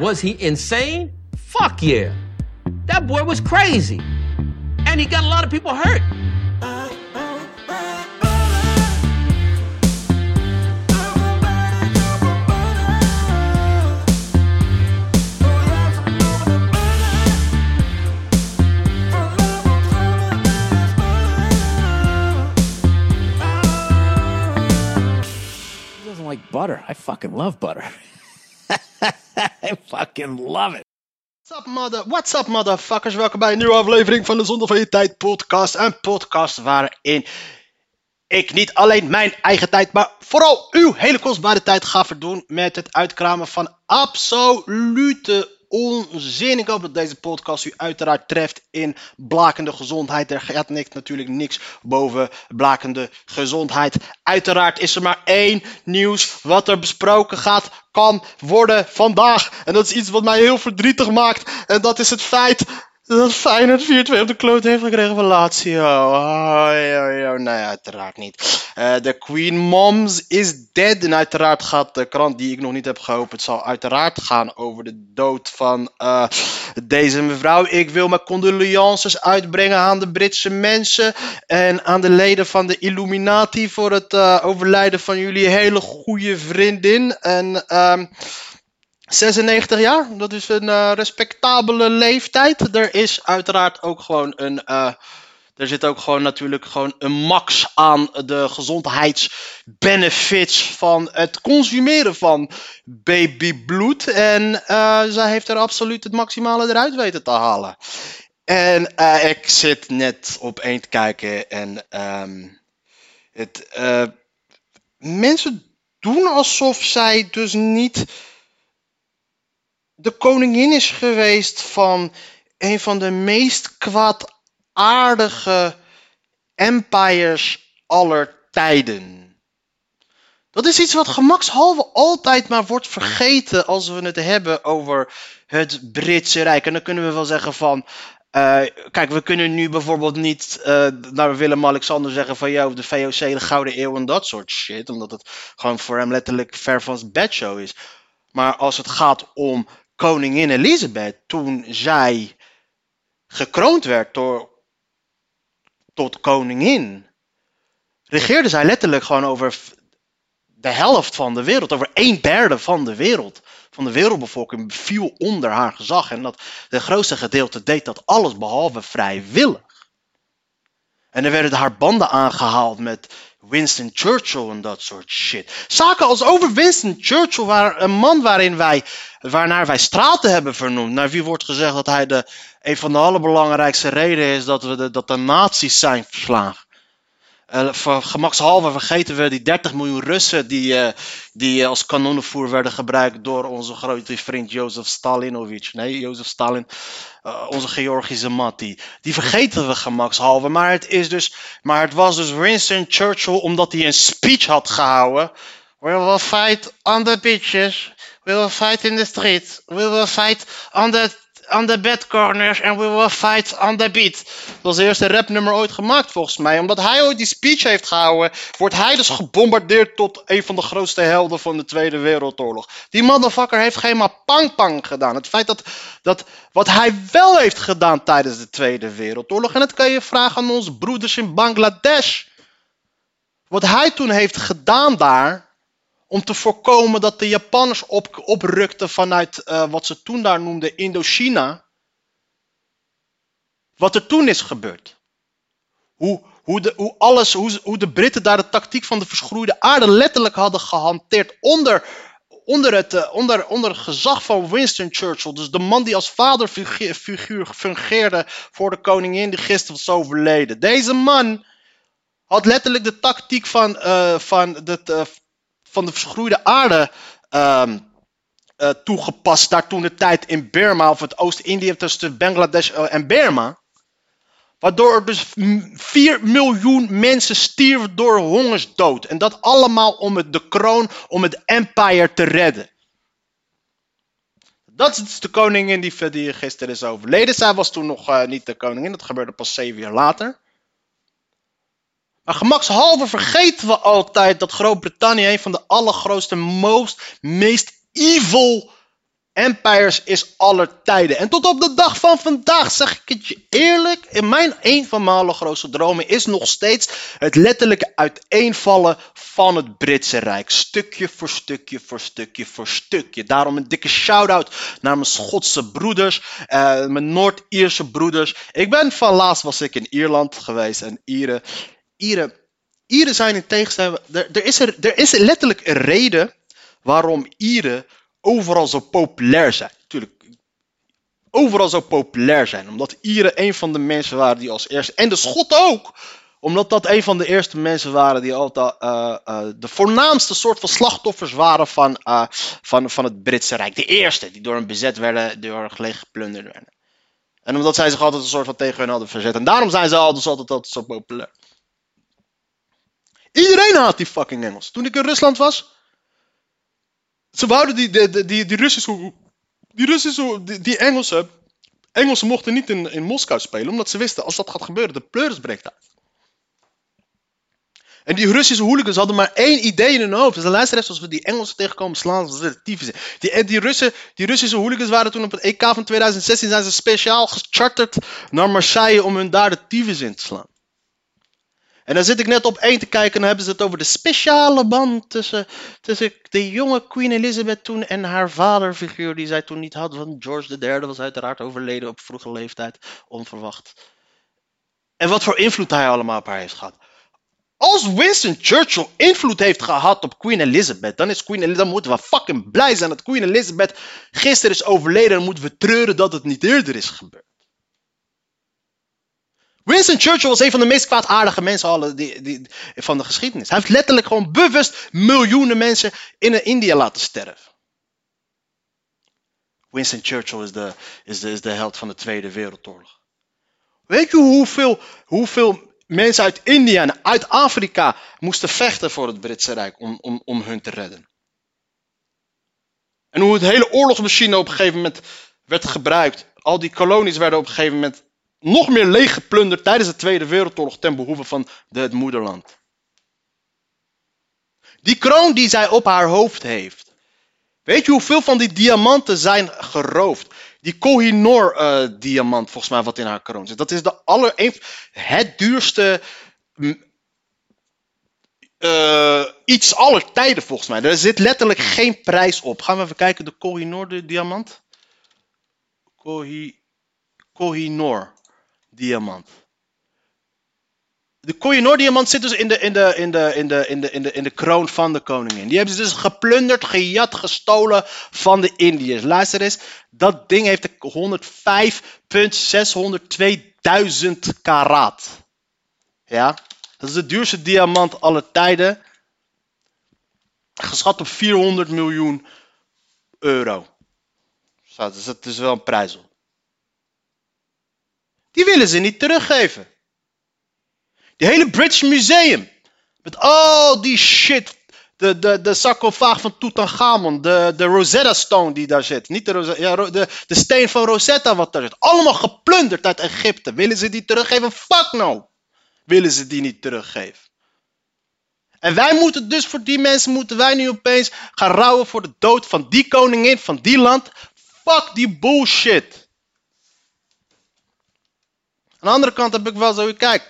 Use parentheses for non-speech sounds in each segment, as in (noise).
Was he insane? Fuck yeah. That boy was crazy. And he got a lot of people hurt. He doesn't like butter. I fucking love butter. (laughs) (laughs) I fucking love it. What's up, mother, what's up, motherfuckers? Welkom bij een nieuwe aflevering van de Zonde van Je Tijd podcast. Een podcast waarin ik niet alleen mijn eigen tijd, maar vooral uw hele kostbare tijd ga verdoen met het uitkramen van absolute Ik hoop dat deze podcast u uiteraard treft in blakende gezondheid. Er gaat niks, natuurlijk niks boven blakende gezondheid. Uiteraard is er maar één nieuws wat er besproken gaat, kan worden vandaag. En dat is iets wat mij heel verdrietig maakt. En dat is het feit dat Feyenoord 4-2 op de kloot heeft gekregen van Lazio. Oh, oh, nee, uiteraard niet. Eh, De Queen Moms is dead. En uiteraard gaat de krant die ik nog niet heb geopend, zal uiteraard gaan over de dood van eh, deze mevrouw. Ik wil mijn condolences uitbrengen aan de Britse mensen en aan de leden van de Illuminati voor het eh, overlijden van jullie hele goede vriendin. En ehm 96 jaar, dat is een eh, respectabele leeftijd. Er is uiteraard ook gewoon een. eh, er zit ook gewoon natuurlijk gewoon een max aan de gezondheidsbenefits van het consumeren van babybloed. En eh, zij heeft er absoluut het maximale eruit weten te halen. En ik zit net op één te kijken en ehm, het, mensen doen alsof zij dus niet de koningin is geweest van een van de meest kwaadaardige empires aller tijden. Dat is iets wat gemakshalve altijd maar wordt vergeten als we het hebben over het Britse Rijk. En dan kunnen we wel zeggen van. eh, kijk, we kunnen nu bijvoorbeeld niet eh, naar Willem-Alexander zeggen van jou de VOC, de Gouden Eeuw en dat soort shit. Omdat het gewoon voor hem letterlijk ver van zijn bedshow is. Maar als het gaat om koningin Elizabeth, toen zij gekroond werd tot koningin, regeerde zij letterlijk gewoon over de helft van de wereld, over een derde van de wereld, van de wereldbevolking, viel onder haar gezag. En dat de grootste gedeelte deed dat alles behalve vrijwillig. En er werden haar banden aangehaald met Winston Churchill en dat soort shit. Zaken als over Winston Churchill, waar, een man waarin wij, waarnaar wij straten hebben vernoemd. Naar wie wordt gezegd dat hij de, een van de allerbelangrijkste redenen is dat, we de, dat de nazi's zijn verslagen. Voor gemakshalve vergeten we die 30 miljoen Russen die, eh, die eh, als kanonnenvoer werden gebruikt door onze grote vriend Jozef Stalinovic. Nee, Jozef Stalin, onze Georgische mat. Die, die vergeten we gemakshalve. Maar het, is dus, maar het was dus Winston Churchill omdat hij een speech had gehouden. We will fight on the beaches. We will fight in the streets. We will fight on the, on the bed corners. And we will fight on the beat. Dat was het eerste rapnummer ooit gemaakt volgens mij. Omdat hij ooit die speech heeft gehouden, wordt hij dus gebombardeerd tot een van de grootste helden van de Tweede Wereldoorlog. Die motherfucker heeft geen maar pang-pang gedaan. Het feit dat, dat wat hij wel heeft gedaan tijdens de Tweede Wereldoorlog. En dat kan je vragen aan onze broeders in Bangladesh. Wat hij toen heeft gedaan daar om te voorkomen dat de Japanners op, oprukten vanuit eh, wat ze toen daar noemden Indochina. Wat er toen is gebeurd. Hoe, hoe, de, hoe, alles, hoe, hoe de Britten daar de tactiek van de verschroeide aarde letterlijk hadden gehanteerd onder, onder, het, eh, onder, onder het gezag van Winston Churchill. Dus de man die als vaderfiguur fungeerde voor de koningin die gisteren was overleden. Deze man had letterlijk de tactiek van, eh, van, eh, van de verschroeide aarde ehm, eh, toegepast. Daar toen de tijd in Burma, of het Oost-Indië tussen Bangladesh eh, en Burma. Waardoor er dus 4 miljoen mensen stierven door hongersdood. En dat allemaal om het, de kroon, om het empire te redden. Dat is de koningin die, die gisteren is overleden. Zij was toen nog eh, niet de koningin, dat gebeurde pas zeven jaar later. Maar gemakshalve vergeten we altijd dat Groot-Brittannië een van de allergrootste, most, meest evil empires is aller tijden. En tot op de dag van vandaag zeg ik het je eerlijk. In mijn een van mijn allergrootste dromen is nog steeds het letterlijke uiteenvallen van het Britse Rijk. Stukje voor stukje voor stukje voor stukje. Daarom een dikke shout-out naar mijn Schotse broeders, uh, mijn Noord-Ierse broeders. Ik ben van laatst was ik in Ierland geweest en Ieren, Ieren, Ieren zijn in tegenstelling. Er, is er, er is letterlijk een reden waarom Ieren overal zo populair zijn. Tuurlijk, overal zo populair zijn. Omdat Ieren een van de mensen waren die als eerste. En de Schotten ook! Omdat dat een van de eerste mensen waren die altijd uh, uh, de voornaamste soort van slachtoffers waren van, uh, van, van het Britse Rijk. De eerste die door een bezet werden, door gelegen geplunderd werden. En omdat zij zich altijd een soort van tegen hun hadden verzet. En daarom zijn ze altijd, altijd, altijd zo populair. Iedereen haat die fucking Engels. Toen ik in Rusland was, ze wouden die, die, die, die, Russische, die Russische, die, die Engelsen, Engelsen mochten niet in, in Moskou spelen, omdat ze wisten, als dat gaat gebeuren, de pleuris breekt uit. En die Russische hooligans hadden maar één idee in hun hoofd. Dus de luisteraars, als we die Engelsen tegenkomen, slaan ze de in. Die, die, Russen, die Russische hooligans waren toen op het EK van 2016, zijn ze speciaal gecharterd naar Marseille om hun daar de tyfus in te slaan. En dan zit ik net op één te kijken en dan hebben ze het over de speciale band tussen, tussen de jonge Queen Elizabeth toen en haar vaderfiguur die zij toen niet had. Want George III was uiteraard overleden op vroege leeftijd, onverwacht. En wat voor invloed hij allemaal op haar heeft gehad. Als Winston Churchill invloed heeft gehad op Queen Elizabeth, dan, is Queen Elizabeth, dan moeten we fucking blij zijn dat Queen Elizabeth gisteren is overleden. Dan moeten we treuren dat het niet eerder is gebeurd. Winston Churchill was een van de meest kwaadaardige mensen die, die, van de geschiedenis. Hij heeft letterlijk gewoon bewust miljoenen mensen in India laten sterven. Winston Churchill is de, is, de, is de held van de Tweede Wereldoorlog. Weet je hoeveel, hoeveel mensen uit India en uit Afrika moesten vechten voor het Britse Rijk om, om, om hun te redden? En hoe het hele oorlogsmachine op een gegeven moment werd gebruikt. Al die kolonies werden op een gegeven moment nog meer leeggeplunderd tijdens de Tweede Wereldoorlog ten behoeve van de, het moederland. Die kroon die zij op haar hoofd heeft. Weet je hoeveel van die diamanten zijn geroofd? Die Kohinoor uh, diamant volgens mij wat in haar kroon zit. Dat is de aller, een, het duurste uh, iets aller tijden volgens mij. Er zit letterlijk geen prijs op. Gaan we even kijken de Kohinoor diamant. Kohi, Kohinoor diamant. De Koh-i-Noor-diamant zit dus in de, in, de, in, de, in, de, in, de, in, de, in de kroon van de koningin. Die hebben ze dus geplunderd, gejat, gestolen van de Indiërs. Luister eens, dat ding heeft 105.602.000 karaat. Ja, dat is de duurste diamant aller tijden. Geschat op 400 miljoen euro. Dus dat is wel een prijs op. Die willen ze niet teruggeven. Die hele British Museum. Met al die shit. De, de, de sarcofaag van Tutankhamon. De, de Rosetta Stone die daar zit. Niet de, Rosetta, ja, de, de steen van Rosetta wat daar zit. Allemaal geplunderd uit Egypte. Willen ze die teruggeven? Fuck no. Willen ze die niet teruggeven. En wij moeten dus voor die mensen moeten wij nu opeens gaan rouwen voor de dood van die koningin van die land. Fuck die bullshit. Aan de andere kant heb ik wel zo, kijk.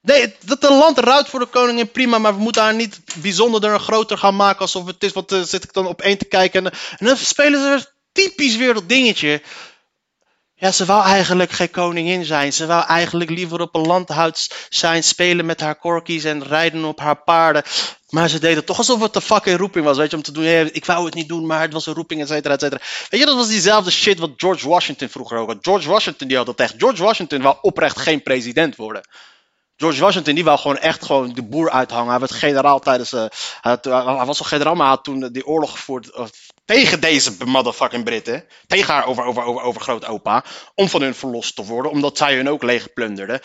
Nee, dat een land rouwt voor de koningin, prima. Maar we moeten haar niet bijzonderder en groter gaan maken. Alsof het is, wat uh, zit ik dan op één te kijken. En, en dan spelen ze typisch weer dat dingetje. Ja, ze wou eigenlijk geen koningin zijn. Ze wou eigenlijk liever op een landhuis zijn, spelen met haar korkies en rijden op haar paarden. Maar ze deden toch alsof het de fucking roeping was, weet je, om te doen. ik wou het niet doen, maar het was een roeping, et cetera, et cetera. Weet je, dat was diezelfde shit wat George Washington vroeger ook had. George Washington die had dat echt. George Washington wou oprecht geen president worden. George Washington die wou gewoon echt gewoon de boer uithangen. Hij werd generaal tijdens. Uh, hij, was al generaal, maar toen die oorlog gevoerd uh, tegen deze motherfucking Britten. Tegen haar over, over, over, over grootopa. Om van hun verlost te worden, omdat zij hun ook leeg plunderden.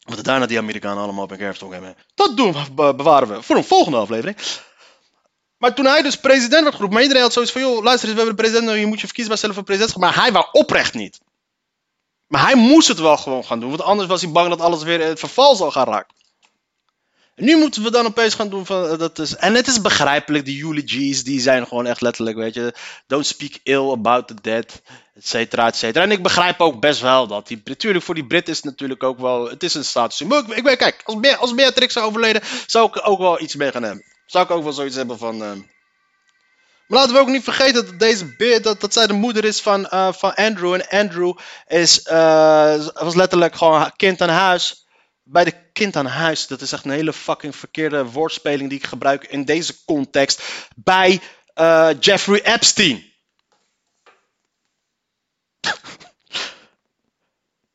Wat daarna die Amerikanen allemaal op een kerfstok hebben. Dat doen we, bewaren we voor een volgende aflevering. Maar toen hij dus president werd geroepen, maar iedereen had zoiets van: joh, luister eens, we hebben de president, je moet je verkiezen bij zelf voor president. Maar hij wou oprecht niet. Maar hij moest het wel gewoon gaan doen, want anders was hij bang dat alles weer in het verval zou gaan raken. Nu moeten we dan opeens gaan doen van, eh, dat is, en het is begrijpelijk, die eulogies, die zijn gewoon echt letterlijk, weet je, don't speak ill about the dead, et cetera, et cetera. En ik begrijp ook best wel dat, die, natuurlijk voor die Brit is het natuurlijk ook wel, het is een status. Maar ik, ik kijk, als, Be als Beatrix zou overleden, zou ik ook wel iets mee gaan hebben. Zou ik ook wel zoiets hebben van, uh, maar laten we ook niet vergeten dat deze beer, dat, dat zij de moeder is van, uh, van Andrew. En Andrew is, was letterlijk gewoon kind aan huis. Bij de kind aan huis, dat is echt een hele fucking verkeerde woordspeling die ik gebruik in deze context. Bij uh, Jeffrey Epstein. (laughs)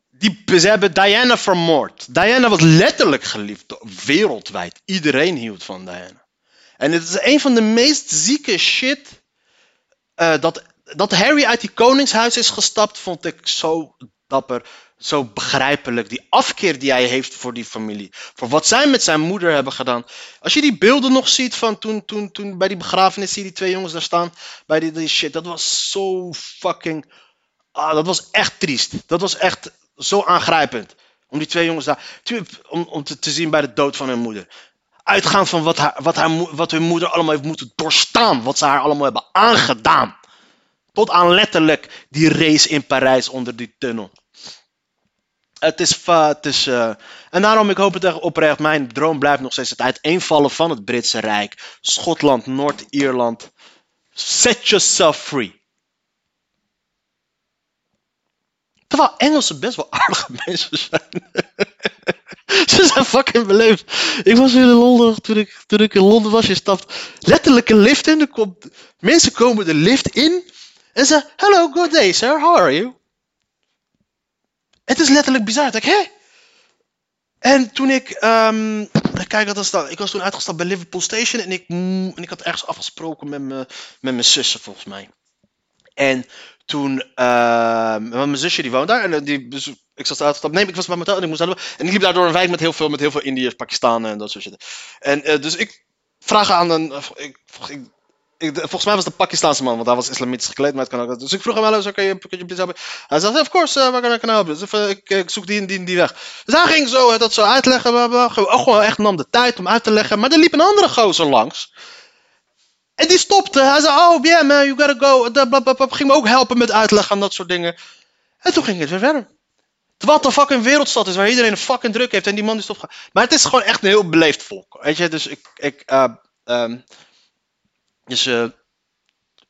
Die, ze hebben Diana vermoord. Diana was letterlijk geliefd wereldwijd. Iedereen hield van Diana. En het is een van de meest zieke shit. Uh, dat, dat Harry uit die koningshuis is gestapt, vond ik zo dapper. Zo begrijpelijk. Die afkeer die hij heeft voor die familie. Voor wat zij met zijn moeder hebben gedaan. Als je die beelden nog ziet van toen, toen, toen bij die begrafenis, zie je die twee jongens daar staan. Bij die, die shit. Dat was zo fucking. Ah, dat was echt triest. Dat was echt zo aangrijpend. Om die twee jongens daar. Om, om te, zien bij de dood van hun moeder uitgaand van wat, haar, wat, haar, wat hun moeder allemaal heeft moeten doorstaan. Wat ze haar allemaal hebben aangedaan. Tot aan letterlijk die race in Parijs onder die tunnel. Het is, het uh, en daarom, ik hoop het echt oprecht, mijn droom blijft nog steeds het uiteenvallen van het Britse Rijk. Schotland, Noord-Ierland. Set yourself free. Terwijl Engelsen best wel aardige (laughs) mensen zijn. (laughs) Ze zijn fucking beleefd. Ik was in Londen, toen ik, toen ik in Londen was, je stapt letterlijk een lift in. Er komt, mensen komen de lift in en ze hello, good day sir, how are you? Het is letterlijk bizar. Ik hè? En toen ik, um, kijk wat was dat? Ik was toen uitgestapt bij Liverpool Station en ik, en ik had ergens afgesproken met, me, met mijn zussen volgens mij. En toen, uh, mijn zusje die woont daar en die, dus ik zat uitgestapt. Nee, ik was bij mijn en ik moest naar En ik liep daar door een wijk met heel veel, met heel veel Indiërs, Pakistanen en dat soort shit. En uh, dus ik vraag aan een, ik, ik, ik, volgens mij was het een Pakistaanse man, want hij was islamitisch gekleed, maar het kan ook. Dus ik vroeg hem wel, zo kan je, kun je please helpen? Hij zei, of course, uh, waar kan ik helpen? Dus ik, ik, zoek die en die, die weg. Dus hij ging zo dat zo uitleggen, maar, maar, gewoon echt nam de tijd om uit te leggen. Maar er liep een andere gozer langs. En die stopte. Hij zei, oh yeah man, you gotta go. Ging me ook helpen met uitleggen en dat soort dingen. En toen ging het weer verder. Wat een fucking wereldstad is waar iedereen een fucking druk heeft en die man is toch. Maar het is gewoon echt een heel beleefd volk. Weet je, dus ik. ik um, dus, uh,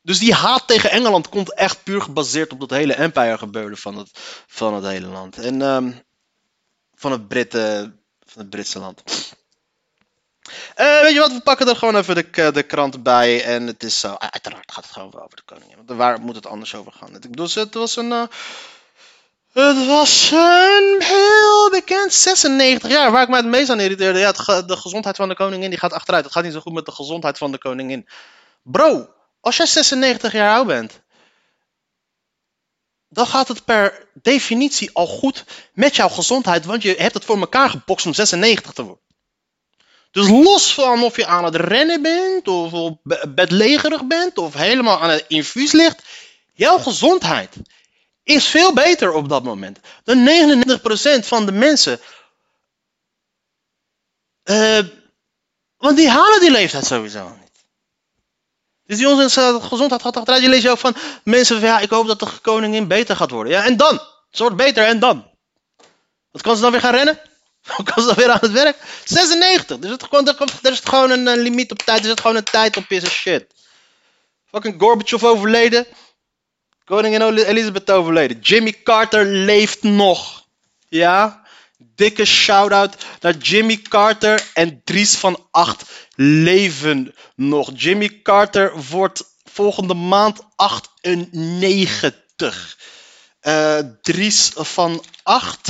dus die haat tegen Engeland komt echt puur gebaseerd op dat hele empire gebeuren van het, van het hele land. En um, van het van het Britse land. Uh, weet je wat, we pakken er gewoon even de, de krant bij. En het is zo, uiteraard gaat het gewoon over de koningin. Want waar moet het anders over gaan? Ik bedoel, het was een... Het was een heel bekend 96 jaar. Waar ik me het meest aan irriteerde. Ja, de gezondheid van de koningin die gaat achteruit. Het gaat niet zo goed met de gezondheid van de koningin. Bro, als jij 96 jaar oud bent. Dan gaat het per definitie al goed met jouw gezondheid. Want je hebt het voor elkaar gebokst om 96 te worden. Dus los van of je aan het rennen bent, of bedlegerig bent, of helemaal aan het infuus ligt. Jouw gezondheid is veel beter op dat moment dan 99% van de mensen. Uh, want die halen die leeftijd sowieso niet. Dus die gezondheid gaat achteruit. Je leest ook van mensen van ja, ik hoop dat de koningin beter gaat worden. Ja, en dan? Ze wordt beter en dan? Wat kan ze dan weer gaan rennen? (laughs) Hoe kan ze dan weer aan het werk? 96. Dus het er is gewoon een, limiet op tijd. Er is gewoon een tijd op is shit. Fucking Gorbachev overleden. Koningin Elizabeth overleden. Jimmy Carter leeft nog. Ja? Dikke shout-out naar Jimmy Carter en Dries van Acht leven nog. Jimmy Carter wordt volgende maand 98. Uh, eh, Dries van Acht.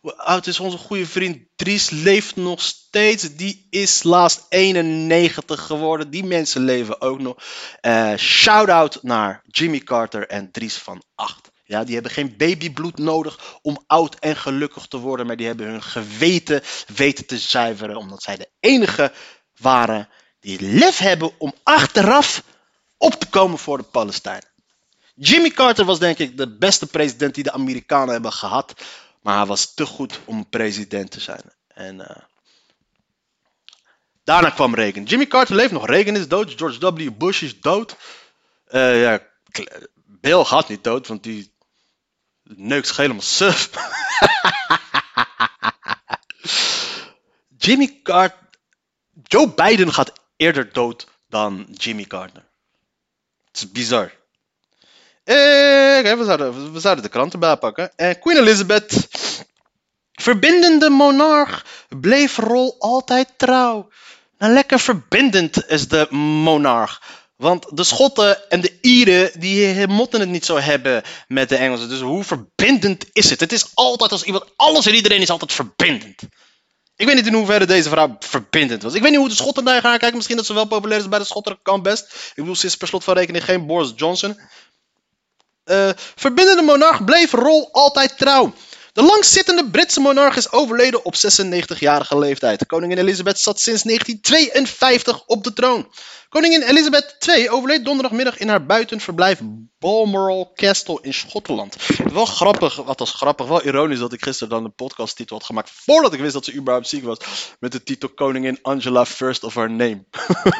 Hoe oud is onze goede vriend Dries? Leeft nog steeds. Die is laatst 91 geworden. Die mensen leven ook nog. Uh, Shout-out naar Jimmy Carter en Dries van 8. Ja, die hebben geen babybloed nodig om oud en gelukkig te worden. Maar die hebben hun geweten weten te zuiveren. Omdat zij de enige waren die lef hebben om achteraf op te komen voor de Palestijnen. Jimmy Carter was denk ik de beste president die de Amerikanen hebben gehad. Maar hij was te goed om president te zijn. En uh, Daarna kwam Reagan. Jimmy Carter leeft nog. Reagan is dood. George W. Bush is dood. Eh, ja, Bill gaat niet dood, want die neukt helemaal suf. (laughs) Jimmy Carter. Joe Biden gaat eerder dood dan Jimmy Carter. Het is bizar. Eh, we, zouden, de krant erbij pakken. Eh, Queen Elizabeth. Verbindende monarch. Bleef rol altijd trouw. Nou, lekker verbindend is de monarch. Want de Schotten en de Ieren, die motten het niet zo hebben met de Engelsen. Dus hoe verbindend is het? Het is altijd als iemand, alles en iedereen is altijd verbindend. Ik weet niet in hoeverre deze vrouw verbindend was. Ik weet niet hoe de Schotten daar gaan kijken. Misschien dat ze wel populair is bij de Schotten, kan best. Ik bedoel, ze is per slot van rekening geen Boris Johnson. Eh, verbindende monarch bleef rol altijd trouw. De langzittende Britse monarch is overleden op 96-jarige leeftijd. Koningin Elizabeth zat sinds 1952 op de troon. Koningin Elizabeth II overleed donderdagmiddag in haar buitenverblijf Balmoral Castle in Schotland. Wel grappig, wat was grappig, wel ironisch dat ik gisteren dan een podcasttitel had gemaakt voordat ik wist dat ze überhaupt ziek was. Met de titel Koningin Angela First of Her Name.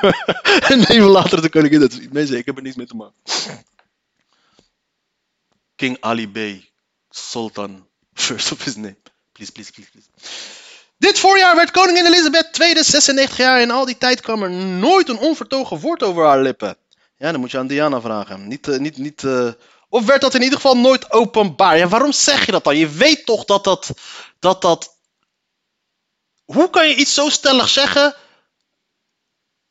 (laughs) en even later de koningin, dat mensen, ik heb er niets mee te maken. King Ali Bey, Sultan First of his name. Please, please, please. Dit voorjaar werd koningin Elizabeth II 96 jaar en al die tijd kwam er nooit een onvertogen woord over haar lippen. Ja, dan moet je aan Diana vragen. Niet, eh, niet, niet, eh, Of werd dat in ieder geval nooit openbaar? Ja, waarom zeg je dat dan? Je weet toch dat dat, dat dat... Hoe kan je iets zo stellig zeggen...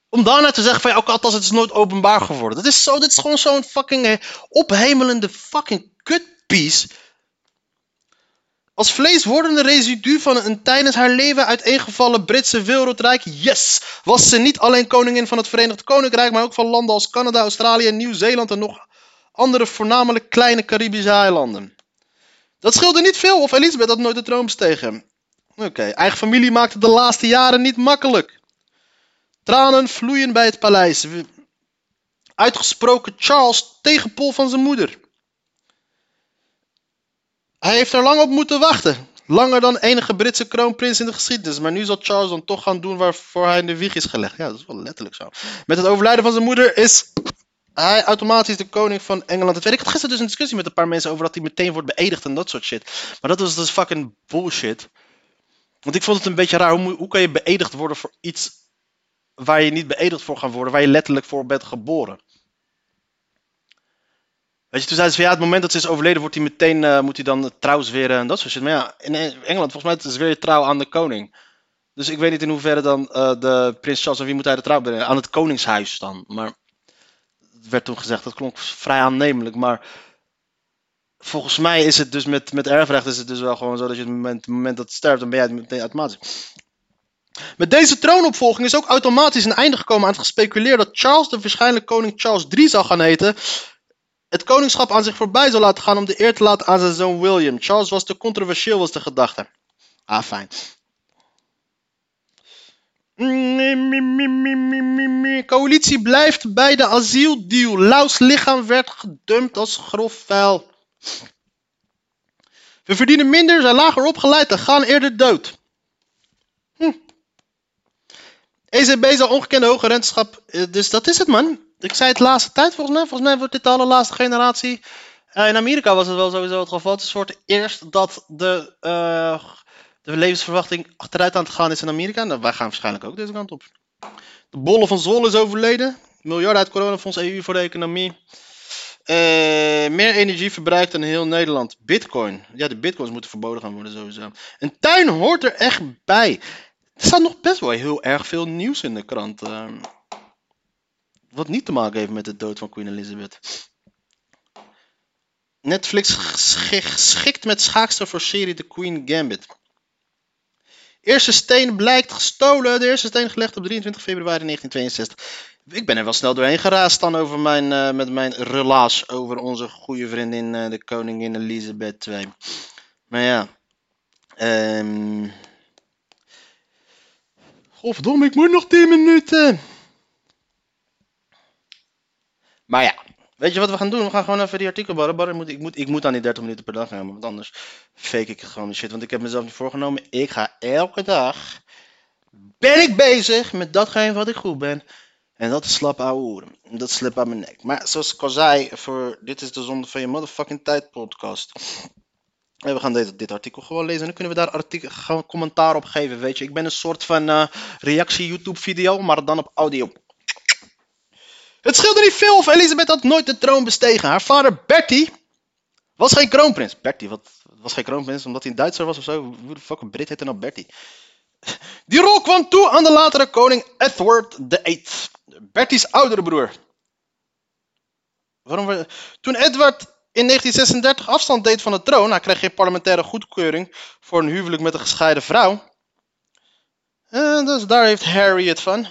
Om daarna te zeggen van ja, ook althans het is nooit openbaar geworden. Dat is zo, dit is gewoon zo'n fucking eh, ophemelende fucking kutpiece. Als vlees wordende residu van een tijdens haar leven uiteengevallen Britse wereldrijk, yes, was ze niet alleen koningin van het Verenigd Koninkrijk, maar ook van landen als Canada, Australië, Nieuw-Zeeland en nog andere voornamelijk kleine Caribische eilanden. Dat scheelde niet veel of Elisabeth had nooit de troon bestegen. Oké, eigen familie maakte de laatste jaren niet makkelijk. Tranen vloeien bij het paleis. Uitgesproken Charles tegen Paul van zijn moeder. Hij heeft er lang op moeten wachten. Langer dan enige Britse kroonprins in de geschiedenis. Maar nu zal Charles dan toch gaan doen waarvoor hij in de wieg is gelegd. Ja, dat is wel letterlijk zo. Met het overlijden van zijn moeder is hij automatisch de koning van Engeland. Ik had gisteren dus een discussie met een paar mensen over dat hij meteen wordt beëdigd en dat soort shit. Maar dat was dus fucking bullshit. Want ik vond het een beetje raar. Hoe, hoe kan je beëdigd worden voor iets waar je niet beëdigd voor gaat worden, waar je letterlijk voor bent geboren? Weet je, toen zeiden ze van ja, het moment dat ze is overleden, wordt hij meteen, uh, moet hij dan trouw zweren en dat soort shit. Maar ja, in Engeland, volgens mij zweer je trouw aan de koning. Dus ik weet niet in hoeverre dan uh, de prins Charles, en wie moet hij de trouw brengen? Aan het koningshuis dan. Maar het werd toen gezegd, dat klonk vrij aannemelijk. Maar volgens mij is het dus met, met erfrecht is het dus wel gewoon zo dat je het moment, het moment dat het sterft, dan ben jij meteen automatisch. Met deze troonopvolging is ook automatisch een einde gekomen aan het gespeculeerd dat Charles de waarschijnlijk koning Charles III zou gaan heten het koningschap aan zich voorbij zou laten gaan om de eer te laten aan zijn zoon William. Charles was te controversieel, was de gedachte. Ah, fijn. Coalitie blijft bij de asieldeal. Laus lichaam werd gedumpt als grof vuil. We verdienen minder, zijn lager opgeleid en gaan eerder dood. Hm. ECB zal ongekende hoge renteschap. Dus dat is het, man ik zei het laatste tijd volgens mij. Volgens mij wordt dit de allerlaatste generatie. Uh, in Amerika was het wel sowieso het geval. Het is voor het eerst dat de, uh, de levensverwachting achteruit aan het gaan is in Amerika. Nou, wij gaan waarschijnlijk ook deze kant op. De bolle van Zol is overleden. Miljarden uit coronafonds EU voor de economie. Uh, meer energie verbruikt dan heel Nederland. Bitcoin. Ja, de bitcoins moeten verboden gaan worden sowieso. Een tuin hoort er echt bij. Er staat nog best wel heel erg veel nieuws in de krant. Wat niet te maken heeft met de dood van Queen Elizabeth. Netflix geschikt met schaakster voor serie The Queen Gambit. Eerste steen blijkt gestolen. De eerste steen gelegd op 23 februari 1962. Ik ben er wel snel doorheen geraast dan over mijn, uh, met mijn relaas over onze goede vriendin uh, de koningin Elizabeth II. Maar ja. Um... Godverdomme, ik moet nog 10 minuten. Maar ja, weet je wat we gaan doen? We gaan gewoon even die artikel barren. barren moet, ik, moet, ik moet aan die 30 minuten per dag gaan, want anders fake ik gewoon de shit. Want ik heb mezelf niet voorgenomen. Ik ga elke dag ben ik bezig met datgene wat ik goed ben. En dat is slap ouwe. Dat slip aan mijn nek. Maar zoals ik al zei, voor dit is de zonde van je motherfucking tijd podcast. En we gaan dit, dit artikel gewoon lezen en dan kunnen we daar artikel, commentaar op geven, weet je. Ik ben een soort van eh, reactie YouTube video, maar dan op audio. Het scheelde niet veel of Elisabeth had nooit de troon bestegen. Haar vader Bertie was geen kroonprins. Bertie, was geen kroonprins omdat hij een Duitser was of zo? Hoe de fuck een Brit heette nou Bertie? Die rol kwam toe aan de latere koning Edward VIII. Bertie's oudere broer. Waarom. Toen Edward in 1936 afstand deed van de troon, hij kreeg geen parlementaire goedkeuring voor een huwelijk met een gescheiden vrouw. En dus daar heeft Harry het van.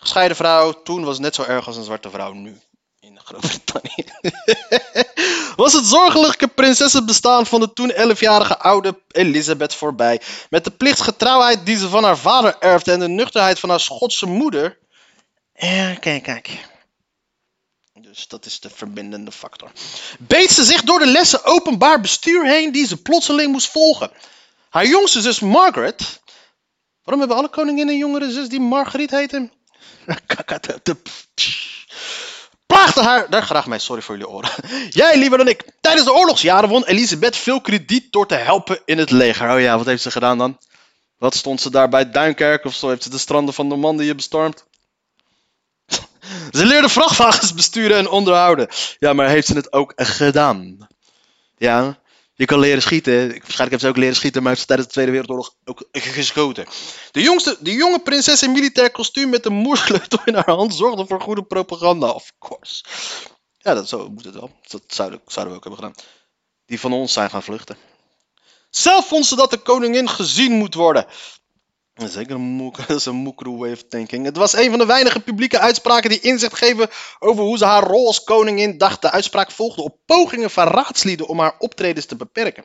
Gescheiden vrouw toen was net zo erg als een zwarte vrouw nu in Groot-Brittannië. (laughs) was het zorgelijke prinsessenbestaan van de toen 11-jarige oude Elizabeth voorbij. Met de plichtsgetrouwheid die ze van haar vader erfde en de nuchterheid van haar Schotse moeder. Ja, kijk, kijk. Dus dat is de verbindende factor. Beet ze zich door de lessen openbaar bestuur heen die ze plotseling moest volgen. Haar jongste zus Margaret. Waarom hebben alle koninginnen een jongere zus die Margaret heette? Plaagde haar. Daar graag mee, sorry voor jullie oren. Jij liever dan ik. Tijdens de oorlogsjaren won Elisabeth veel krediet door te helpen in het leger. Oh ja, wat heeft ze gedaan dan? Wat stond ze daar bij Duinkerk of zo? Heeft ze de stranden van Normandië bestormd? Ze leerde vrachtwagens besturen en onderhouden. Ja, maar heeft ze het ook gedaan? Ja, je kan leren schieten. Waarschijnlijk heeft ze ook leren schieten, maar ze tijdens de Tweede Wereldoorlog ook geschoten. De, jongste, de jonge prinses in militair kostuum met een moersleutel in haar hand zorgde voor goede propaganda, of course. Ja, dat zo moet het wel. Dat zouden, zouden we ook hebben gedaan. Die van ons zijn gaan vluchten. Zelf vond ze dat de koningin gezien moet worden. Zeker moek, (laughs) dat is een thinking. Het was een van de weinige publieke uitspraken die inzicht geven over hoe ze haar rol als koningin dacht. De uitspraak volgde op pogingen van raadslieden om haar optredens te beperken.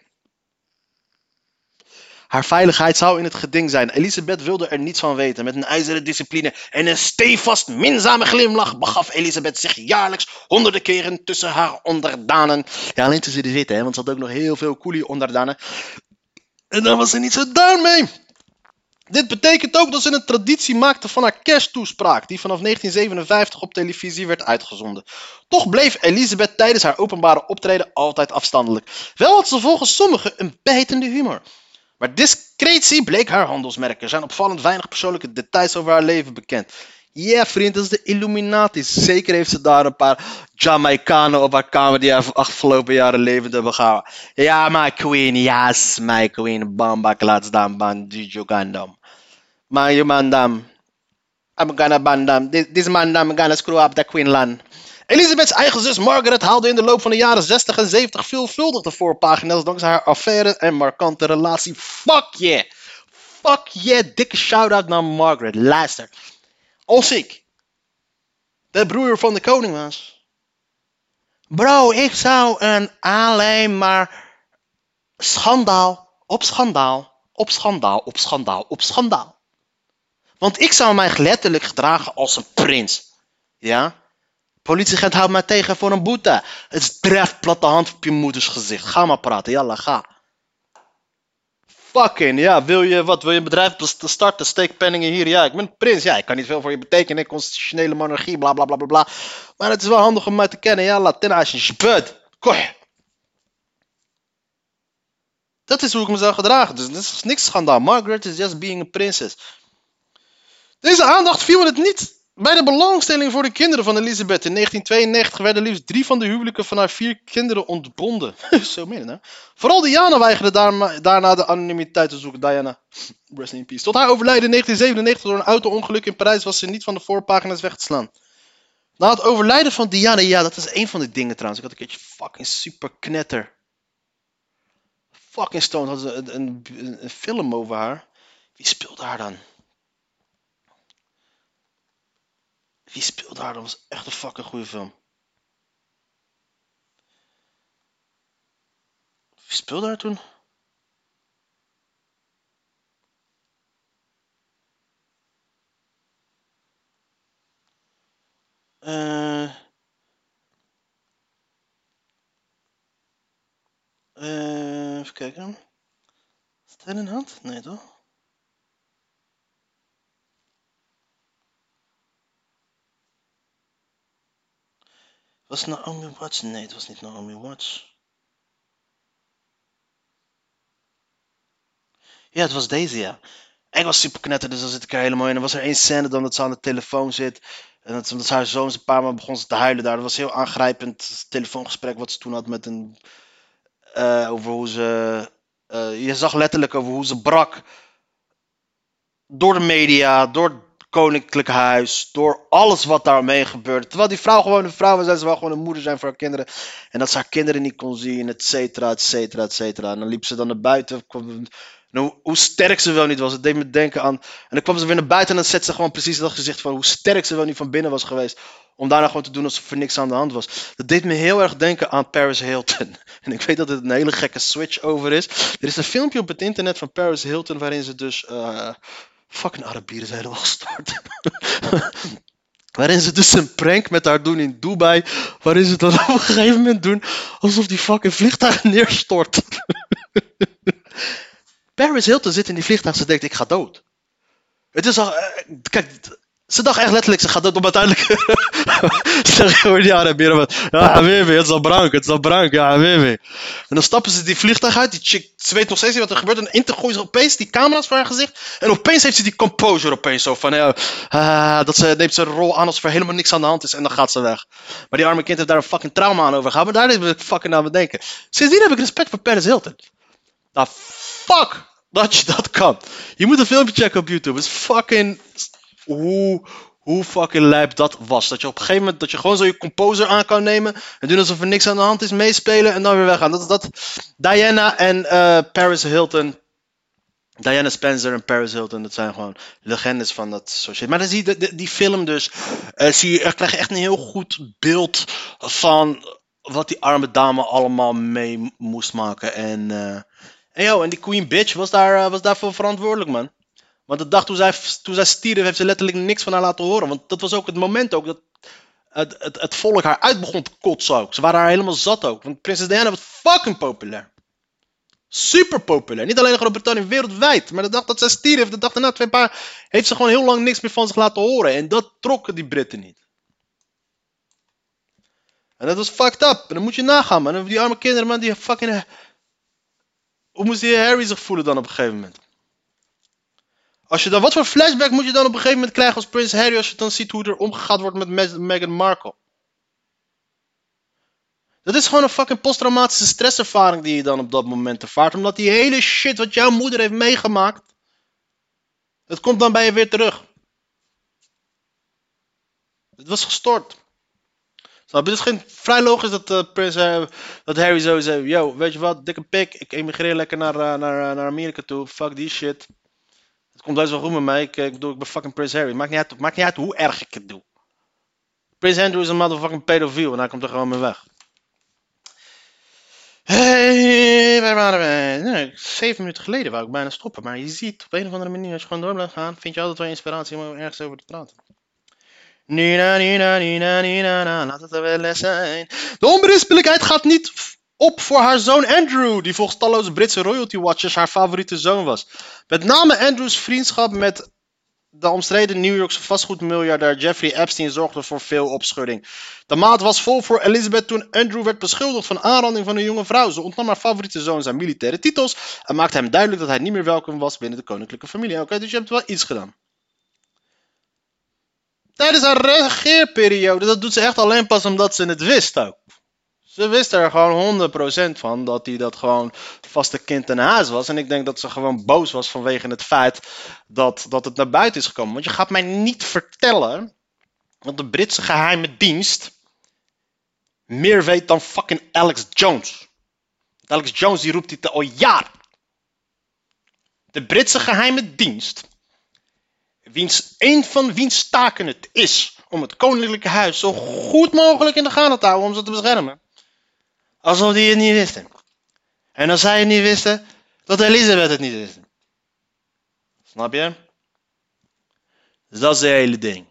Haar veiligheid zou in het geding zijn. Elisabeth wilde er niets van weten. Met een ijzeren discipline en een stevast minzame glimlach begaf Elisabeth zich jaarlijks honderden keren tussen haar onderdanen. Ja, alleen tussen de witte, hè, want ze had ook nog heel veel coolie onderdanen. En daar was ze niet zo down mee. Dit betekent ook dat ze een traditie maakte van haar kersttoespraak, die vanaf 1957 op televisie werd uitgezonden. Toch bleef Elisabeth tijdens haar openbare optreden altijd afstandelijk. Wel had ze volgens sommigen een bijtende humor. Maar discretie bleek haar handelsmerk. Er zijn opvallend weinig persoonlijke details over haar leven bekend. Ja, yeah, vriend, dat is de Illuminati. Zeker heeft ze daar een paar Jamaicanen op haar kamer die haar afgelopen jaren levend hebben gehouden. Ja, my queen, yes, my queen. Bamba klatsdam bandijo gandam. My mandam. I'm gonna bandam. This, this mandam gonna screw up the queenland. Elisabeths eigen zus Margaret haalde in de loop van de jaren 60 en 70 veelvuldig de voorpagina's dankzij haar affaire en markante relatie. Fuck yeah! Fuck yeah! Dikke shout-out naar Margaret. Luister. Als ik de broer van de koning was. Bro, ik zou een alleen maar schandaal op schandaal op schandaal op schandaal op schandaal. Want ik zou mij letterlijk gedragen als een prins. Ja? Politieagent houdt mij tegen voor een boete. Het treft platte hand op je moeders gezicht. Ga maar praten, jalla, ga. Fucking, ja, wil je, wat, wil je een bedrijf starten, steek penningen hier, ja, ik ben prins, ja, ik kan niet veel voor je betekenen, constitutionele monarchie, bla bla bla bla bla. Maar het is wel handig om mij te kennen, ja, Latina als je. Dat is hoe ik me zou gedragen, dus dat is niks schandaal. Margaret is just being a princess. Deze aandacht viel het niet bij de belangstelling voor de kinderen van Elisabeth in 1992 werden liefst drie van de huwelijken van haar vier kinderen ontbonden. (laughs) Zo min, hè? Vooral Diana weigerde daarna de anonimiteit te zoeken. Diana, rest in peace. Tot haar overlijden in 1997 door een auto-ongeluk in Parijs was ze niet van de voorpagina's weg te slaan. Na het overlijden van Diana, ja, dat is een van de dingen trouwens. Ik had een keertje fucking super knetter. Fucking Stone had een, een, een film over haar. Wie speelde haar dan? Wie speelde daar? Dat was echt een fucking goede film. Wie speelde daar toen? Uh, uh, even kijken. Is hand? Nee toch? Was Naomi Watts? Nee, het was niet Naomi Watts. Ja, het was deze, ja. En ik was super knetter, dus dan zit ik er helemaal in. Er was er één scène dan dat ze aan de telefoon zit. En dat, dat haar zoon een paar maal begon ze te huilen daar. Dat was heel aangrijpend telefoongesprek wat ze toen had met een... eh, over hoe ze... eh, je zag letterlijk over hoe ze brak. Door de media, door koninklijk huis, door alles wat daarmee gebeurde. Terwijl die vrouw gewoon een vrouw was ze wel gewoon een moeder zijn voor haar kinderen. En dat ze haar kinderen niet kon zien, et cetera, et cetera, et cetera. En dan liep ze dan naar buiten. kwam- hoe, hoe sterk ze wel niet was. Het deed me denken aan. En dan kwam ze weer naar buiten en dan zette ze gewoon precies dat gezicht van hoe sterk ze wel niet van binnen was geweest. Om daarna gewoon te doen alsof er niks aan de hand was. Dat deed me heel erg denken aan Paris Hilton. (laughs) En ik weet dat het een hele gekke switch over is. Er is een filmpje op het internet van Paris Hilton waarin ze dus. eh, fucking Arabieren zijn helemaal gestort. (laughs) Waarin ze dus een prank met haar doen in Dubai. Waarin ze dan (laughs) op een gegeven moment doen alsof die fucking vliegtuig (laughs) neerstort. Paris Hilton zit in die vliegtuig, ze denkt ik ga dood. Het is al, eh, kijk, ze dacht echt letterlijk ze gaat dood, om uiteindelijk (laughs) zeggen gewoon die Arabieren van, ja Habibi, het is al brank, het is al brank, ja Habibi. En dan stappen ze die vliegtuig uit, die chick, ze weet nog steeds niet wat er gebeurt, en in te gooien ze opeens die camera's voor haar gezicht, en opeens heeft ze die composure opeens zo van, ja, ah, dat ze neemt ze een rol aan alsof er helemaal niks aan de hand is, en dan gaat ze weg. Maar die arme kind heeft daar een fucking trauma aan over gehad, maar daar heb ik fucking aan bedenken. Sindsdien heb ik respect voor Paris Hilton. Nou, fuck dat je dat kan. Je moet een filmpje checken op YouTube. Het is fucking... Hoe, hoe fucking lijp dat was. Dat je op een gegeven moment... Dat je gewoon zo je composer aan kan nemen. En doen alsof er niks aan de hand is. Meespelen en dan weer weggaan. Dat dat... Diana en eh, Paris Hilton... Diana Spencer en Paris Hilton, dat zijn gewoon legendes van dat soort shit. Maar dan zie je de- die film dus, eh, zie je, krijg je echt een heel goed beeld van wat die arme dame allemaal mee moest maken. En, eh, en, yo, en die Queen Bitch was, daar, was daarvoor verantwoordelijk, man. Want de dag toen zij, toen zij stierf, heeft ze letterlijk niks van haar laten horen. Want dat was ook het moment ook dat het, het, het volk haar uit begon te kotsen ook. Ze waren haar helemaal zat ook. Want prinses Diana was fucking populair. Super populair. Niet alleen in Groot-Brittannië, wereldwijd. Maar de dag dat zij stierf, de dag daarna, twee paar, heeft ze gewoon heel lang niks meer van zich laten horen. En dat trokken die Britten niet. En dat was fucked up. En dan moet je nagaan, man. Die arme kinderen, man, die fucking... Hoe moest die Harry zich voelen dan op een gegeven moment? Als je dan, wat voor flashback moet je dan op een gegeven moment krijgen als Prins Harry als je dan ziet hoe er omgegaan wordt met Meghan Markle? Dat is gewoon een fucking posttraumatische stresservaring die je dan op dat moment ervaart. Omdat die hele shit wat jouw moeder heeft meegemaakt, dat komt dan bij je weer terug. Het was gestort. Snap? Het is geen, vrij logisch dat, eh, dat Harry zo zei, yo, weet je wat, dikke pik, ik emigreer lekker naar, eh, naar, eh, naar Amerika toe, fuck die shit. Komt best wel goed met mij, ik, eh, ik bedoel, ik ben fucking Prins Harry. Maakt niet uit, maakt niet uit hoe erg ik het doe. Prins Andrew is een motherfucking pedofiel en hij komt er gewoon mee weg. Hey, waar waren we? Nee, zeven minuten geleden wou ik bijna stoppen, maar je ziet op een of andere manier, als je gewoon door blijft gaan, vind je altijd wel inspiratie om ergens over te praten. Nina, nina, nina, nina, na, laat het er wel eens zijn. De onberispelijkheid gaat niet op voor haar zoon Andrew, die volgens talloze Britse royalty watchers haar favoriete zoon was. Met name Andrews vriendschap met de omstreden New Yorkse vastgoedmiljardair Jeffrey Epstein zorgde voor veel opschudding. De maat was vol voor Elizabeth toen Andrew werd beschuldigd van aanranding van een jonge vrouw. Ze ontnam haar favoriete zoon zijn militaire titels en maakte hem duidelijk dat hij niet meer welkom was binnen de koninklijke familie. Oké, dus je hebt wel iets gedaan. Tijdens haar regeerperiode, dat doet ze echt alleen pas omdat ze het wist ook. Ze wist er gewoon 100% van dat hij dat gewoon vaste kind in huis was. En ik denk dat ze gewoon boos was vanwege het feit dat, dat het naar buiten is gekomen. Want je gaat mij niet vertellen dat de Britse geheime dienst meer weet dan fucking Alex Jones. Alex Jones die roept dit al jaren. De Britse geheime dienst, wiens, een van wiens taken het is om het koninklijke huis zo goed mogelijk in de gaten te houden om ze te beschermen. Alsof die het niet wisten. En als zij het niet wisten, dat Elisabeth het niet wist. Snap je? Dus dat is het hele ding.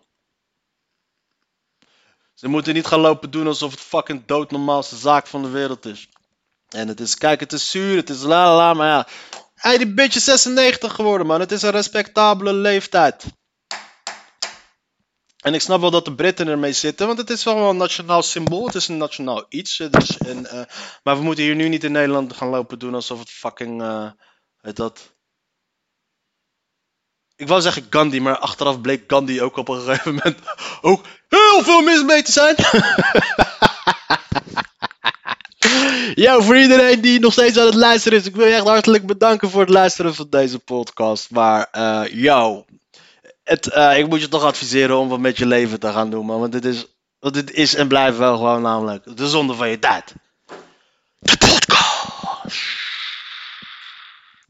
Ze moeten niet gaan lopen doen alsof het fucking doodnormaalste zaak van de wereld is. En het is, kijk, het is zuur, het is la la la, maar ja. Hij die bitch is 96 geworden, man. Het is een respectabele leeftijd. En ik snap wel dat de Britten ermee zitten, want het is wel een nationaal symbool. Het is een nationaal iets. Dus, eh, maar we moeten hier nu niet in Nederland gaan lopen doen alsof het fucking. het dat. Ik wou zeggen Gandhi, maar achteraf bleek Gandhi ook op een gegeven moment (laughs) ook heel veel mis mee te zijn. (laughs) Ja, voor iedereen die nog steeds aan het luisteren is, ik wil je echt hartelijk bedanken voor het luisteren van deze podcast. Maar, eh yo, het, eh, ik moet je toch adviseren om wat met je leven te gaan doen, man. Want dit is, want dit is en blijft wel gewoon namelijk de zonde van je tijd.